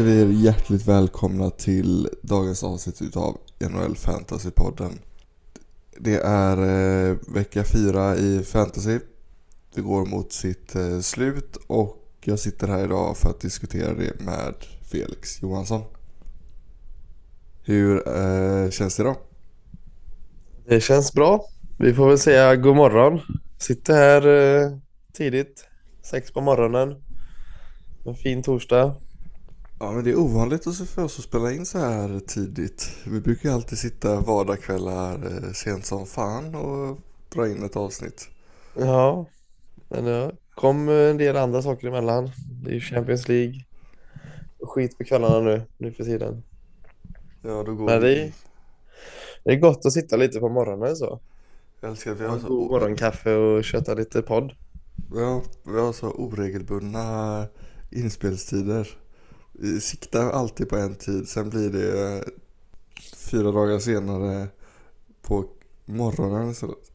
önskar vi er hjärtligt välkomna till dagens avsnitt utav NHL Fantasy-podden. Det är eh, vecka fyra i fantasy. Det går mot sitt eh, slut och jag sitter här idag för att diskutera det med Felix Johansson. Hur eh, känns det idag? Det känns bra. Vi får väl säga god morgon. Sitter här eh, tidigt, sex på morgonen. En fin torsdag. Ja men det är ovanligt för oss att spela in så här tidigt. Vi brukar ju alltid sitta vardagskvällar eh, sent som fan och dra in ett avsnitt. Ja, men det kom en del andra saker emellan. Det är ju Champions League. Och skit på kvällarna nu, nu för tiden. Ja då går Men det, det är gott att sitta lite på morgonen så. Jag älskar att vi Ha har en så, god morgonkaffe och köta lite podd. har, vi har så oregelbundna inspelstider. Siktar alltid på en tid, sen blir det eh, fyra dagar senare på morgonen istället.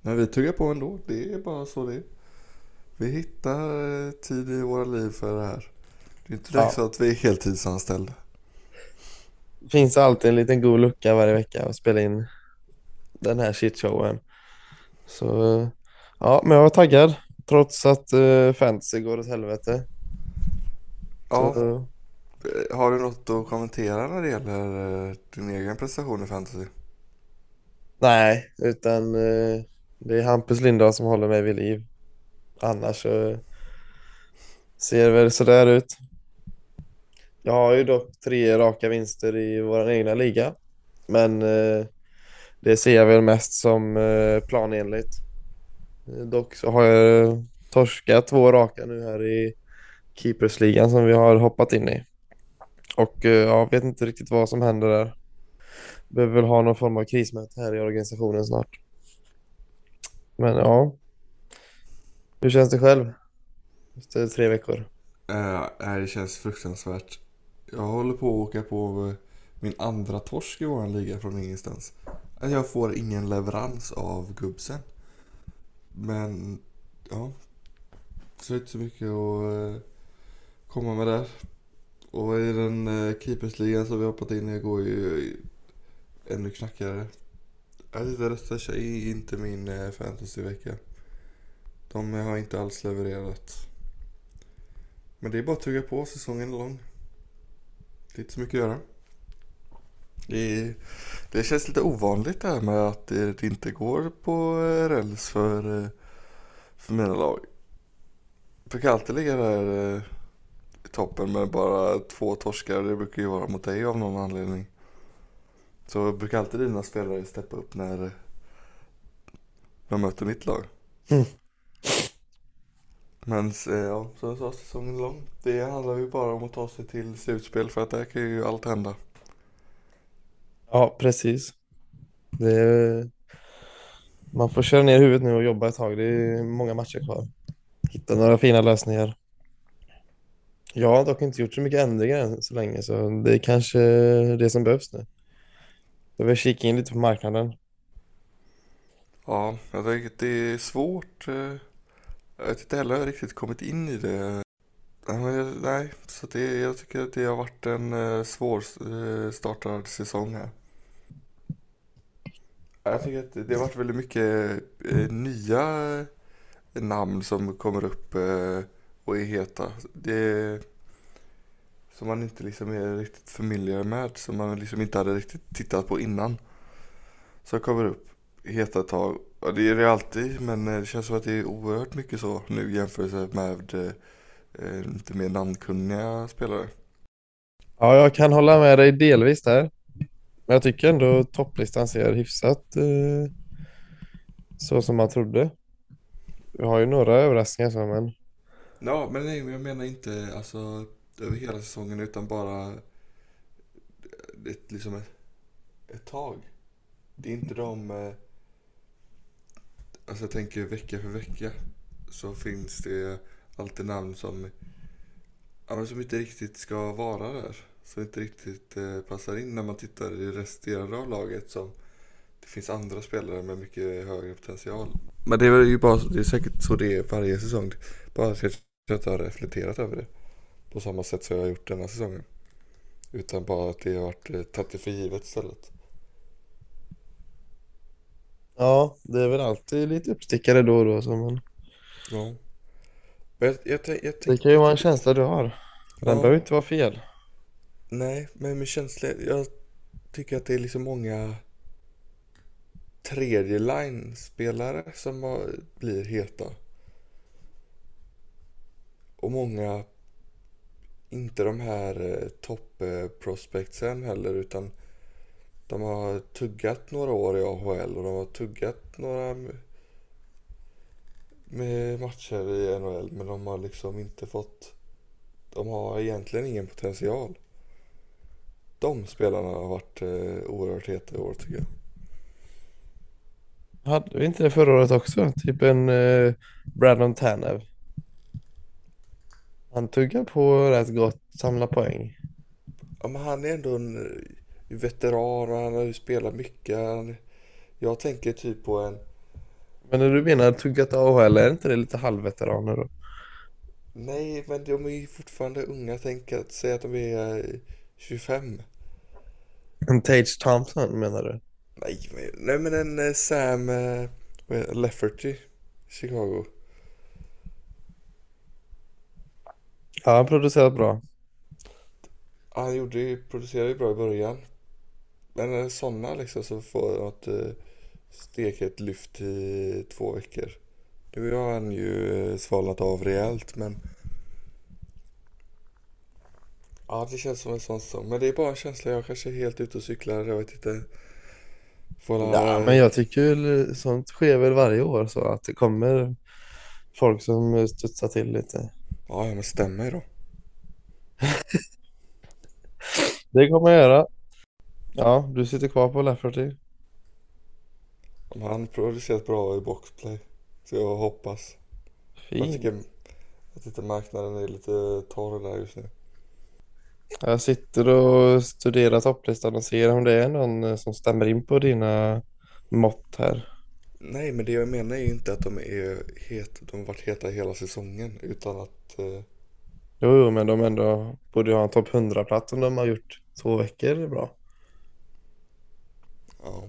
Men vi tuggar på ändå, det är bara så det är. Vi hittar eh, tid i våra liv för det här. Det är inte Ja. så att vi är heltidsanställda. Finns alltid en liten god lucka varje vecka att spela in den här shitshowen. Så ja, men jag var taggad trots att uh, fantasy går åt helvete. Ja, Så, har du något att kommentera när det gäller eh, din egen prestation i fantasy? nej, utan eh, det är Hampus Lindahl som håller mig vid liv. Annars så ser det väl sådär ut. Jag har ju dock tre raka vinster i vår egna liga. Men eh, det ser jag väl mest som eh, planenligt. Eh, Dock så har jag torskat två raka nu här i Keepersligan som vi har hoppat in i. Och eh, jag vet inte riktigt vad som händer där. Behöver väl ha någon form av krismöte här i organisationen snart. Men ja. Hur känns det själv? Efter tre veckor. Uh, det känns fruktansvärt. Jag håller på att åka på eh, min andra torsk i våran liga från ingenstans. Alltså, jag får ingen leverans av gubbsen. Men, ja. Så det är inte så mycket att komma med där. Och i den eh, keepersligan som vi hoppat in i går ju ännu knackigare. Alltså detta är inte min eh, fantasyvecka. De eh, har inte alls levererat. Men det är bara att tugga på, säsongen är lång. Det är inte så mycket att göra. Det, det känns lite ovanligt det här med att det, det inte går på eh, räls för, för mina lag. Jag brukar alltid ligga där eh, i toppen med bara två torskar. Det brukar ju vara mot dig av någon anledning. Så brukar alltid dina spelare steppa upp när de möter mitt lag. Mm. Men eh, ja, som jag sa, säsongen är lång. Det handlar ju bara om att ta sig till slutspel för att där kan ju allt hända. Ja, precis. Det är... Man får köra ner huvudet nu och jobba ett tag. Det är många matcher kvar. Hitta några fina lösningar. Jag har dock inte gjort så mycket ändringar än så länge, så det är kanske det som behövs nu. Jag vill kika in lite på marknaden. Ja, jag tänker att det är svårt. Eh, jag vet inte heller jag riktigt kommit in i det. Nej, jag- så det, jag tycker att det har varit en svårstartad svår eh, startad säsong här. Jag tycker att det har varit väldigt mycket nya namn som kommer upp och är heta. Det som man inte liksom är riktigt familjär med, som man liksom inte hade riktigt tittat på innan. Som kommer upp heta ett tag. Ja, det är det alltid, men eh, det känns som att det är oerhört mycket så nu jämfört med eh, eh, lite mer namnkunniga spelare. Ja, jag kan hålla med dig delvis där. Men jag tycker ändå topplistan ser hyfsat eh, så som man trodde. Vi har ju några överraskningar så, men Ja, men nej, men jag menar inte alltså över hela säsongen utan bara ett, liksom ett, ett tag. Det är inte de... eh, Alltså jag tänker vecka för vecka så finns det alltid namn som, ja, men som inte riktigt ska vara där. Som inte riktigt eh, passar in när man tittar i resterande av laget som det finns andra spelare med mycket högre potential. Men det är väl ju bara, det är säkert så det är varje säsong. Bara att jag inte har reflekterat över det. på samma sätt som jag har gjort denna säsongen. Utan bara att det har varit eh, tagit för givet istället. Ja, det är väl alltid lite uppstickare då och då. Så man... Ja. Jag, jag, jag Det kan ju vara en känsla du har. Den Ja. behöver inte vara fel. Nej, men med känsla, jag tycker att det är liksom många tredje line-spelare som har, blir heta. Och många, inte de här eh, topp-prospectsen heller, utan de har tuggat några år i AHL och de har tuggat några med matcher i NHL, men de har liksom inte fått, de har egentligen ingen potential. De spelarna har varit eh, oerhört heta i år tycker jag. Hade vi inte det förra året också? Typ en eh, Brandon Tanev. Han tuggar på rätt gott, samlar poäng. Ja, men han är ändå en eh, veteran och han har ju spelat mycket. Jag tänker typ på en, Men när du menar tuggat AHL, är inte det lite halvveteraner då? nej men de är ju fortfarande unga. Tänk att säga att de är eh, 25. En Tage Thompson menar du? Nej, men- nej men en eh, Sam eh, heter- Lafferty, Chicago. Ja, han producerat bra. Han gjorde ju, producerade ju bra i början. Men eh, sådana liksom så får något eh, steket lyft i två veckor. Nu har han ju eh, svalnat av rejält men Ja det känns som en sån säsong. Men det är bara en känsla. Jag kanske är helt ute och cyklar. Jag vet inte. Får la- Ja, men jag tycker väl sånt sker väl varje år så att det kommer folk som studsar till lite. Ja, men stäm mig då. Det kommer jag göra. Ja, du sitter kvar på Lafferty. Han producerat bra i boxplay. Så jag hoppas. Jag Fint. tycker att inte marknaden är lite torr där just nu. Jag sitter och studerar topplistan och ser om det är någon eh, som stämmer in på dina mått här. Nej, men det jag menar är ju inte att de är het, de har varit heta hela säsongen utan att eh, Jo, jo, men de ändå borde ha en topp 100-plats om de har gjort två veckor. Bra. ja.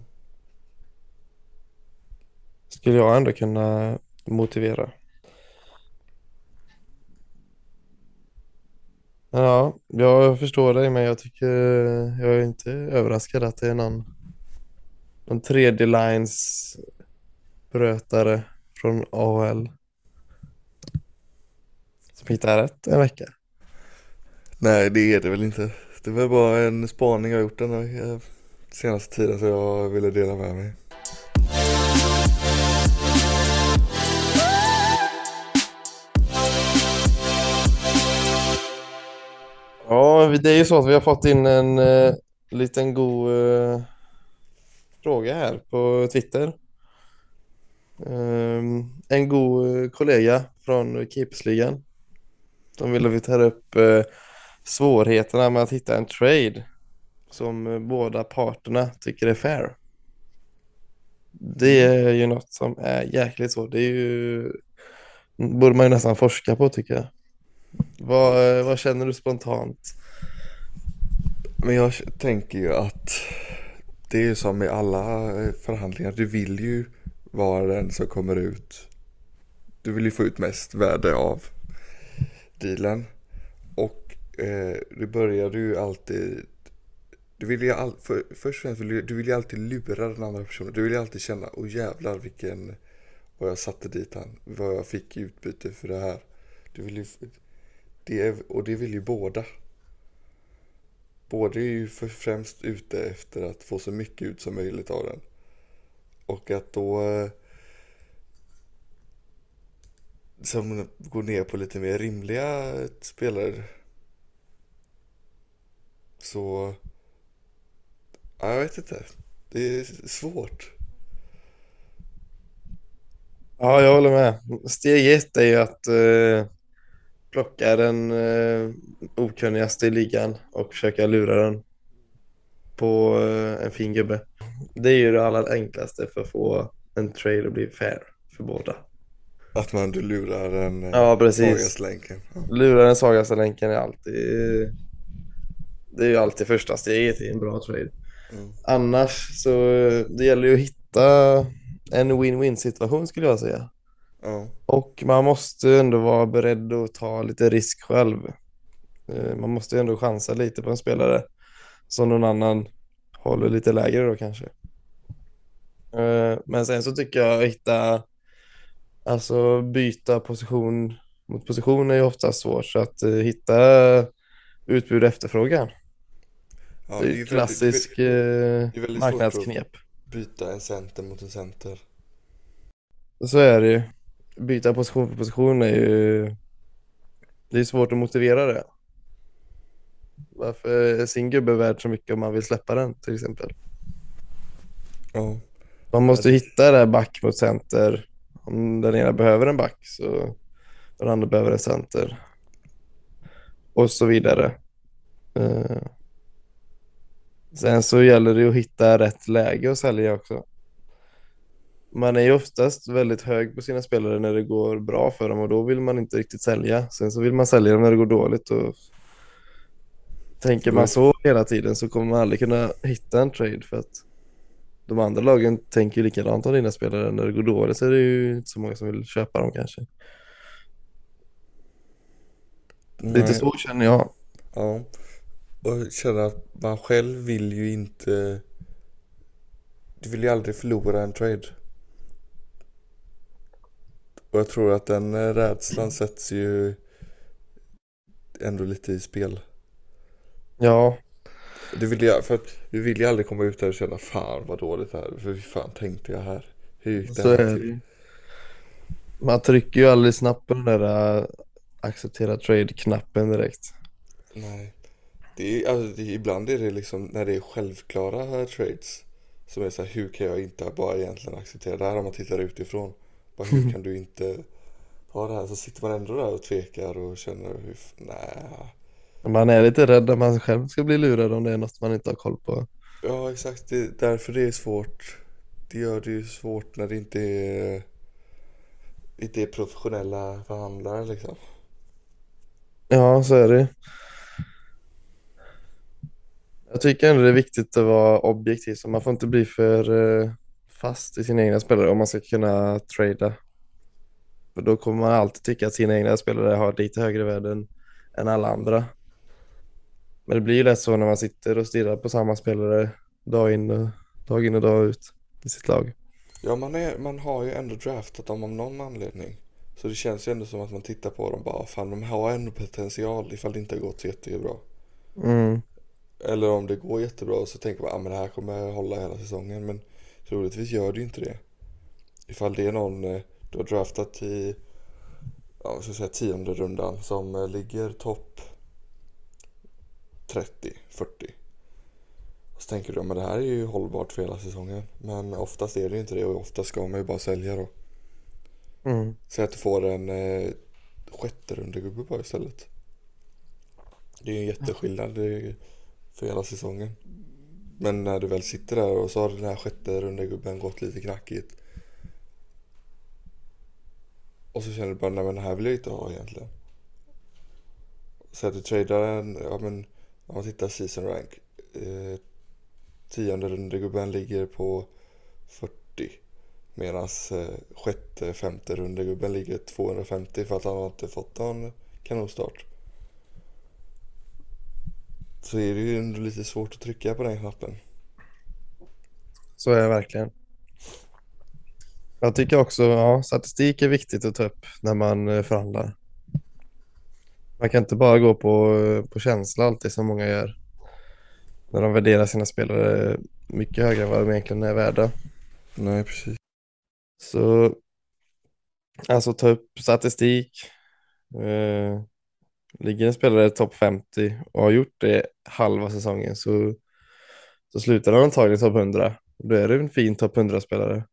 Skulle jag ändå kunna motivera. Ja, jag förstår dig, men jag tycker jag är inte överraskad att det är någon, någon tredje lines brötare från AHL som hittar rätt en vecka. Nej, det är det väl inte. Det var bara en spaning jag gjort den eh, senaste tiden så jag ville dela med mig. Ja, det är ju så att vi har fått in en eh, liten god eh, fråga här på Twitter. Ehm, en god eh, kollega från Keepersligan. De vill att vi tar upp eh, svårigheterna med att hitta en trade som eh, båda parterna tycker är fair. Det är ju något som är jäkligt svårt. Det är ju borde man ju nästan forska på tycker jag. Vad, eh, vad känner du spontant? Men jag tänker ju att det är ju som med alla förhandlingar. Du vill ju vara den som kommer ut. Du vill ju få ut mest värde av dealen. Och eh, du börjar ju alltid du vill ju all, för, först och främst vill du, du vill ju alltid lura den andra personen. Du vill ju alltid känna, åh jävlar vilken, vad jag satte dit han, vad jag fick i utbyte för det här. Du vill ju, det är, och det vill ju båda. Båda är ju för främst ute efter att få så mycket ut som möjligt av den. Och att då eh, som går ner på lite mer rimliga spelare så jag vet inte. Det är svårt. Ja, jag håller med. Steg ett är ju att eh, plocka den eh, okunnigaste i ligan och försöka lura den på eh, en fin gubbe. Det är ju det allra enklaste för att få en trade att bli fair för båda. Att man du lurar den eh, Ja, precis. länken. Ja. Lura den svagaste länken är alltid... Det är ju alltid första steget i en bra trade. Mm. Annars så det gäller ju att hitta en win-win situation skulle jag säga. Ja. Och man måste ändå vara beredd att ta lite risk själv. Eh, Man måste ändå chansa lite på en spelare som någon annan håller lite lägre då kanske. Eh, Men sen så tycker jag att hitta, alltså byta position mot position är ju ofta svårt så att eh, hitta utbud och efterfrågan. Ja, det är ju ju väldigt- klassisk eh, svårt att- marknadsknep. Byta en center mot en center. Så är det ju. Byta position för position är ju... Det är svårt att motivera det. Varför är sin gubbe värd så mycket om man vill släppa den till exempel? Ja. Man måste hitta det där back mot center. Om den ena behöver en back så den andra behöver en center. Och så vidare. Eh, Sen så gäller det att hitta rätt läge att sälja också. Man är ju oftast väldigt hög på sina spelare när det går bra för dem och då vill man inte riktigt sälja. Sen så vill man sälja dem när det går dåligt och tänker man så hela tiden så kommer man aldrig kunna hitta en trade för att de andra lagen tänker ju likadant om dina spelare. När det går dåligt så är det ju inte så många som vill köpa dem kanske. Lite Nej. så känner jag. Ja. Och känna att man själv vill ju inte... Du vill ju aldrig förlora en trade. Och jag tror att den eh, rädslan sätts ju ändå lite i spel. Ja, Du vill ju, för att du vill ju aldrig komma ut där och känna fan vad dåligt det här är. För hur fan tänkte jag här? Hur gick det så här är till? Man trycker ju aldrig snabbt på den där äh, acceptera trade-knappen direkt. Nej. Det är, alltså, det, ibland är det liksom när det är självklara trades. Som är så här, hur kan jag inte bara egentligen acceptera det här om man tittar utifrån. Bara, hur kan du inte ha det här? Så sitter man ändå där och tvekar och känner hur, nej. Man är lite rädd att man själv ska bli lurad om det är något man inte har koll på. Ja exakt, det är därför det är svårt. Det gör det ju svårt när det inte är, inte är professionella förhandlare liksom. Ja, så är det. Jag tycker ändå det är viktigt att vara objektiv, så man får inte bli för eh, fast i sina egna spelare om man ska kunna trada. För då kommer man alltid tycka att sina egna spelare har lite högre värde än, än alla andra. Men det blir ju lätt så när man sitter och stirrar på samma spelare dag in och dag, in och dag ut i sitt lag. Ja, man, är, man har ju ändå draftat dem av någon anledning. Så det känns ju ändå som att man tittar på dem och bara, fan de har ändå potential ifall det inte har gått så jättebra. Mm. Eller om det går jättebra så tänker man, ah, men det här kommer hålla hela säsongen. Men troligtvis gör det ju inte det. Ifall det är någon eh, du har draftat i, ja ska säga, tionde rundan som eh, ligger topp 30, 40. Så tänker du, men det här är ju hållbart för hela säsongen. Men oftast är det ju inte det och oftast ska man ju bara sälja då. Mm. Säg att du får en eh, sjätte rundegubbe bara istället. Det är ju en jätteskillnad för hela säsongen. Men när du väl sitter där och så har den här sjätte rundegubben gått lite knackigt. Och så känner du bara, nej men den här vill jag inte ha egentligen. Så att du tradar en, ja men om man tittar season rank. Eh, tionde rundegubben ligger på 40. Medan eh, sjätte, femte rundegubben ligger 250 för att han har inte fått någon kanonstart. Så är det ju ändå lite svårt att trycka på den knappen. Så är det verkligen. Jag tycker också, ja, statistik är viktigt att ta upp när man eh, förhandlar. Man kan inte bara gå på, på känsla alltid som många gör. När de värderar sina spelare mycket högre än vad de egentligen är värda. Nej, precis. Så alltså ta upp statistik. Eh, ligger en spelare topp 50 och har gjort det halva säsongen så, så slutar han antagligen topp 100. Då är det en fin topp 100-spelare.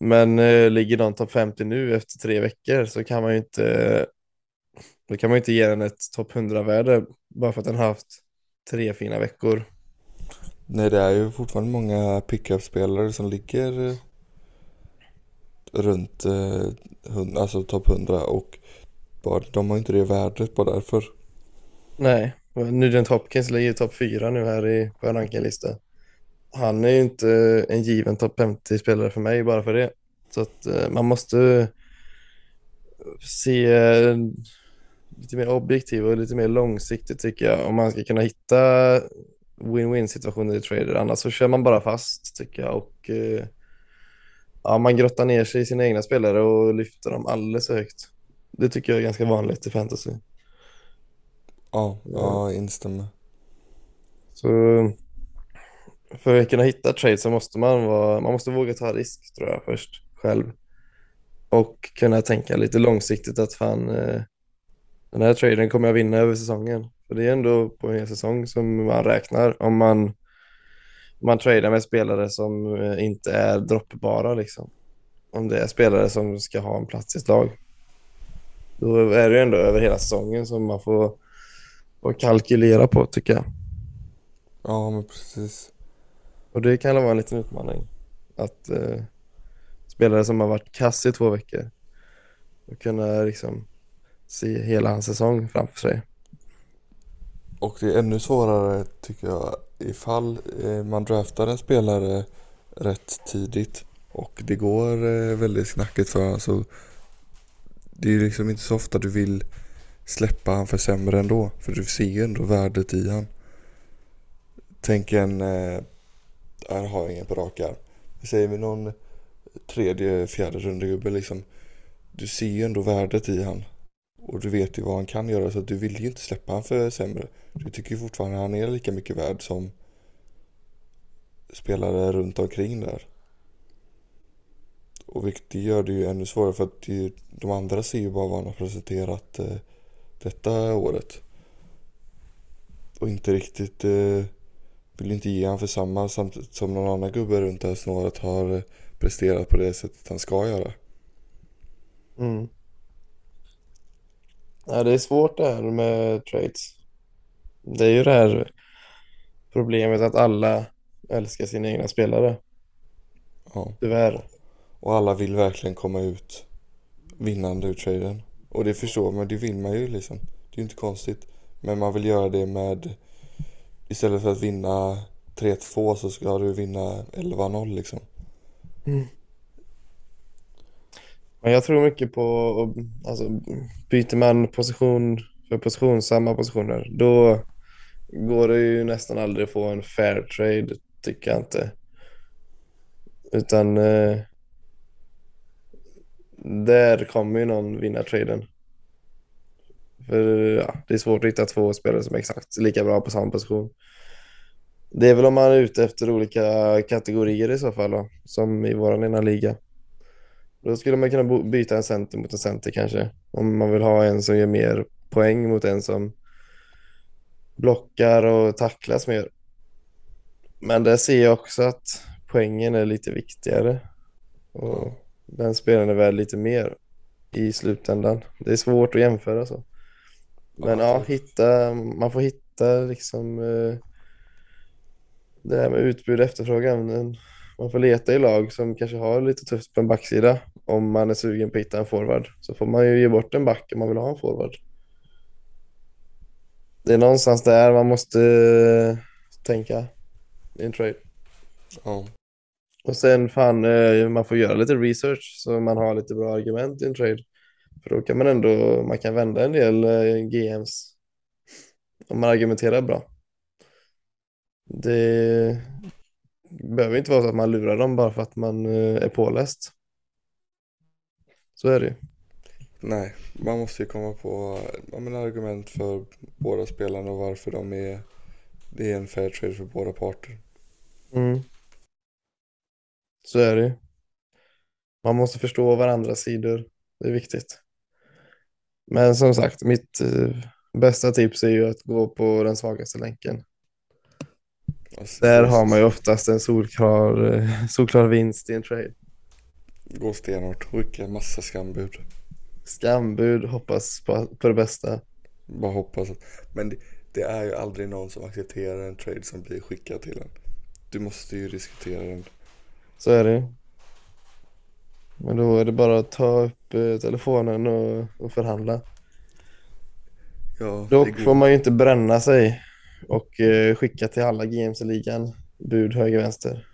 Men eh, ligger någon topp 50 nu efter tre veckor så kan man ju inte då kan man ju inte ge den ett topp 100-värde bara för att den har haft tre fina veckor. Nej, det är ju fortfarande många pickup-spelare som ligger eh, runt eh, alltså topp 100 och bara, de har inte det värdet bara därför. Nej, Nugent Hopkins ligger i topp 4 nu här i, på en rankinglista. Han är ju inte en given topp 50-spelare för mig bara för det. Så att eh, man måste se lite mer objektivt och lite mer långsiktigt tycker jag om man ska kunna hitta win-win situationer i trader. Annars så kör man bara fast tycker jag och eh, ja, man grottar ner sig i sina egna spelare och lyfter dem alldeles för högt. Det tycker jag är ganska vanligt i fantasy. Ja, ja, jag instämmer. Så för att kunna hitta trade så måste man vara, man måste våga ta risk tror jag först själv. Och kunna tänka lite långsiktigt att fan eh, den här traden kommer jag vinna över säsongen. För det är ändå på en hel säsong som man räknar om man, man tradar med spelare som eh, inte är droppbara liksom. Om det är spelare som ska ha en plats i ett lag. Då är det ändå över hela säsongen som man får, får kalkylera på tycker jag. Ja, men precis. Och det kan vara en liten utmaning. Att eh, spelare som har varit kass i två veckor och kunna liksom se hela hans säsong framför sig. Och det är ännu svårare tycker jag ifall eh, man draftar en spelare rätt tidigt och det går eh, väldigt knackigt för honom så det är ju liksom inte så ofta du vill släppa han för sämre ändå för du ser ju ändå värdet i han. Tänk en, eh, här har jag ingen på rak arm. Säger vi någon tredje, fjärde rundegubbe liksom. Du ser ju ändå värdet i han. Och du vet ju vad han kan göra så du vill ju inte släppa han för sämre. Du tycker ju fortfarande han är lika mycket värd som spelare runt omkring där. Och vilket gör det ju ännu svårare för att ju, de andra ser ju bara vad han har presenterat eh, detta året. Och inte riktigt eh, vill inte ge han för samma samtidigt som någon annan gubbe runt det här snåret har eh, presterat på det sättet han ska göra. Mm. Ja, det är svårt det här med trades. Det är ju det här problemet att alla älskar sina egna spelare, Ja. tyvärr. Och alla vill verkligen komma ut vinnande ur traden. Och det förstår man, det vill man ju liksom. Det är ju inte konstigt. Men man vill göra det med istället för att vinna 3-2 så ska du vinna 11-0 liksom. Men jag tror mycket på, alltså byter man position för position, samma positioner, då går det ju nästan aldrig att få en fair trade, tycker jag inte. Utan eh, där kommer ju någon vinna traden. För ja, det är svårt att hitta två spelare som är exakt lika bra på samma position. Det är väl om man är ute efter olika kategorier i så fall då, som i vår ena liga. Då skulle man kunna byta en center mot en center kanske. Om man vill ha en som gör mer poäng mot en som blockar och tacklas mer. Men där ser jag också att poängen är lite viktigare. Och den spelaren är värd lite mer i slutändan. Det är svårt att jämföra så. Men Ja, hitta, man får hitta liksom eh, det här med utbud och efterfrågan. Man får leta i lag som kanske har lite tufft på en backsida om man är sugen på att hitta en forward. Så får man ju ge bort en back om man vill ha en forward. Det är någonstans där man måste eh, tänka i en trade. Ja. Och sen fan, eh, man får göra lite research så man har lite bra argument i en trade. För då kan man ändå, man kan vända en del eh, GMs om man argumenterar bra. Det behöver inte vara så att man lurar dem bara för att man eh, är påläst. Så är det ju. Nej, man måste ju komma på ja, men argument för båda spelarna och varför de är det är en fair trade för båda parter. Mm. Så är det ju. Man måste förstå varandras sidor. Det är viktigt. Men som sagt, mitt eh, bästa tips är ju att gå på den svagaste länken. Alltså, Där har man ju oftast en solklar, eh, solklar vinst i en trade. Gå stenhårt, skicka massa skambud. Skambud, hoppas på, på det bästa. Bara hoppas att, men det, det är ju aldrig någon som accepterar en trade som blir skickad till en. Du måste ju diskutera den. Så är det. Men då är det bara att ta upp eh, telefonen och, och förhandla. Ja, Dock får man ju inte bränna sig och eh, skicka till alla games i ligan. Bud höger vänster.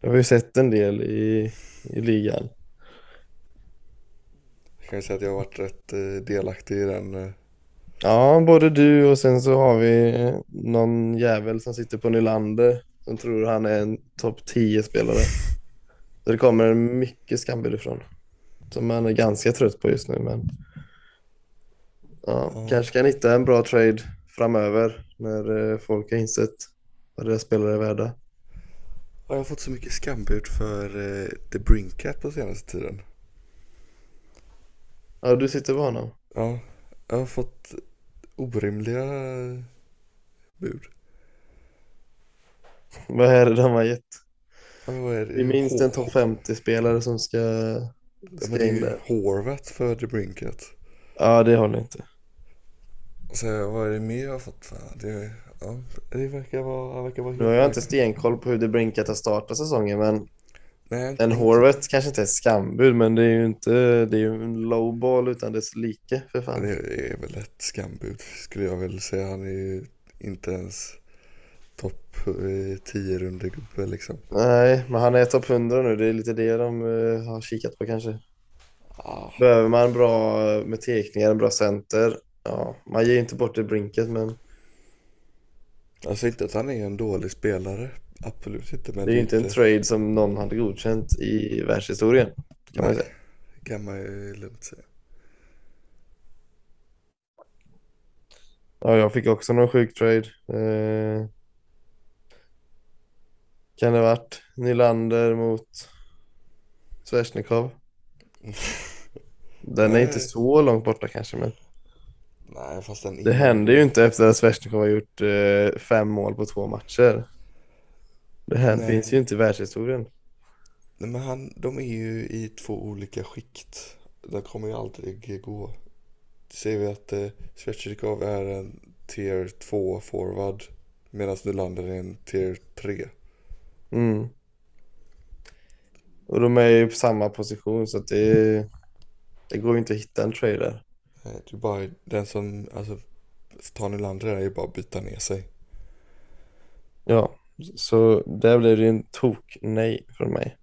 Det har vi sett en del i, i ligan. Jag kan säga att jag har varit rätt eh, delaktig i den. eh, Ja, både du och sen så har vi eh, någon jävel som sitter på Nylander som tror han är en topp 10-spelare. Så det kommer mycket skambud ifrån. Som man är ganska trött på just nu, men ja, Ja. kanske kan hitta en bra trade framöver när eh, folk har insett vad deras spelare är värda. Ja, jag har fått så mycket skambud för eh, The Brinkat på senaste tiden. Ja, du sitter på honom. Ja, jag har fått orimliga bud. Vad är det de har gett? Ja, är det? Vi minst en topp 50-spelare som ska, Ja, men ska det är ju. Horvat för The Brinkat. Ja, det håller inte. Så vad är det mer jag har fått? Det, ja, det verkar vara, han verkar vara Nu har jag inte stenkoll på hur det Brinkat har startat säsongen, men Nej, En Horvath kanske inte är skambud, men det är ju inte, det är ju en low ball utan dess like för fan. Det är väl ett skambud skulle jag väl säga. Han är ju inte ens topp 10 runder gubbe liksom. Nej, men han är topp 100 nu, det är lite det de eh, har kikat på kanske. Ah, Behöver man bra eh, med tekningar, en bra center, ja, man ger inte bort det Brinket, men alltså inte att han är en dålig spelare. Absolut inte. Men det är ju inte en trade som någon hade godkänt i världshistorien, kan man Nej, säga. kan man ju lugnt säga. Ja, jag fick också någon sjuk trade. Eh, kan det varit Nylander mot Svesjnikov? Den är Nej. inte så långt borta kanske, men Nej, fast den det händer ju inte efter att Svesjnikov har gjort eh, fem mål på två matcher. Det här Nej. finns ju inte i världshistorien. Nej, men han, de är ju i två olika skikt. De kommer ju aldrig gå. Ser vi att eh, Svetjikov är en tier 2 forward medan Nylander är en tier 3. Mm. Och de är ju på samma position så att det, det går ju inte att hitta en trade där. Eh, det är bara den som, alltså, tar Nylander är ju bara att byta ner sig. Ja, så där blev det ju en tok nej från mig.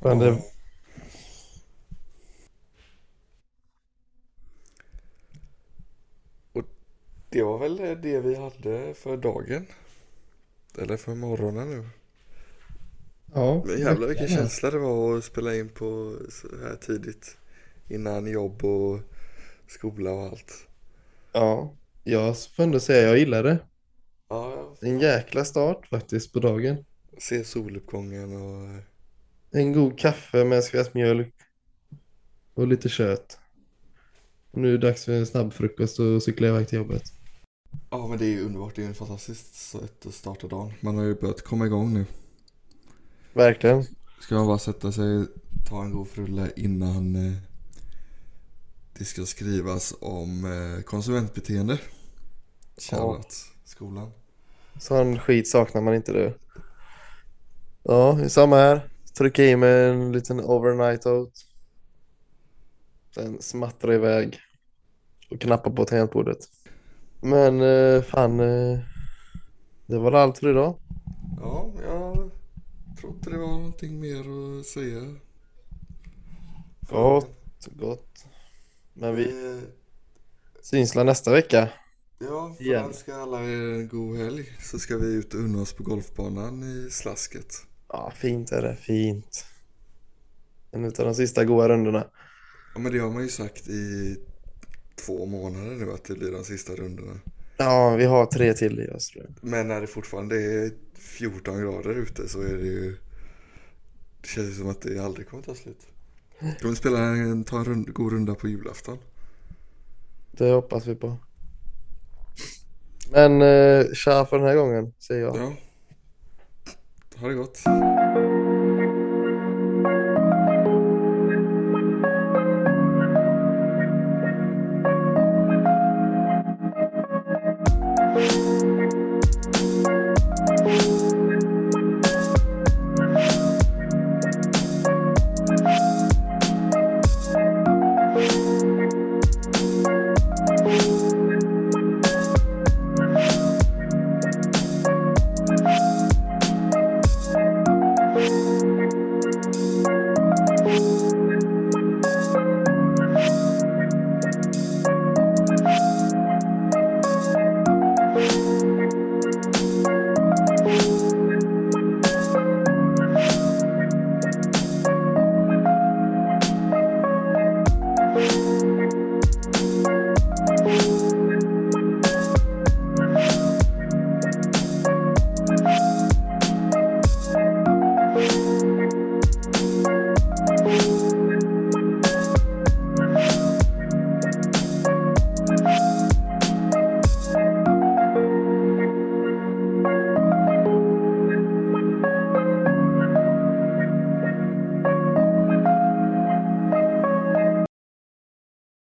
Men det, det var väl det vi hade för dagen. Eller för morgonen nu. ja, Men jävlar vilken känsla det var att spela in på så här tidigt. Innan jobb och skola och allt. Ja, jag får ändå säga jag gillar det. Ja, En jäkla start faktiskt på dagen. se soluppgången och En god kaffe med en skvätt mjölk och lite kött. Nu är det dags för en snabb frukost och cykla iväg till jobbet. Ja men det är ju underbart, det är ju en fantastiskt sätt att starta dagen. Man har ju börjat komma igång nu. Verkligen. Ska man bara sätta sig, ta en god frulle innan eh, det ska skrivas om eh, konsumentbeteende. Shoutout skolan. Sån skit saknar man inte du. Ja, det är samma här. Trycka i mig en liten overnight oat. Sen smattra iväg och knappa på tangentbordet. Men eh, fan, eh, det var allt för idag. Ja, jag tror inte det var någonting mer att säga. Gott, gott. Men vi Vi, syns nästa vecka. ja, för Igen. önska alla er en god helg så ska vi ut och unna oss på golfbanan i slasket. Ja, fint är det, fint. En av de sista goda rundorna. Ja men det har man ju sagt i två månader nu att det blir de sista rundorna. Ja, vi har tre till i oss tror jag. Men när det fortfarande är 14 grader ute så är det ju Det känns som att det aldrig kommer ta slut. Ska vi spela en, ta en rund, god runda på julafton? Det hoppas vi på. Men eh, tja för den här gången, säger jag. Ja. Ha det gott.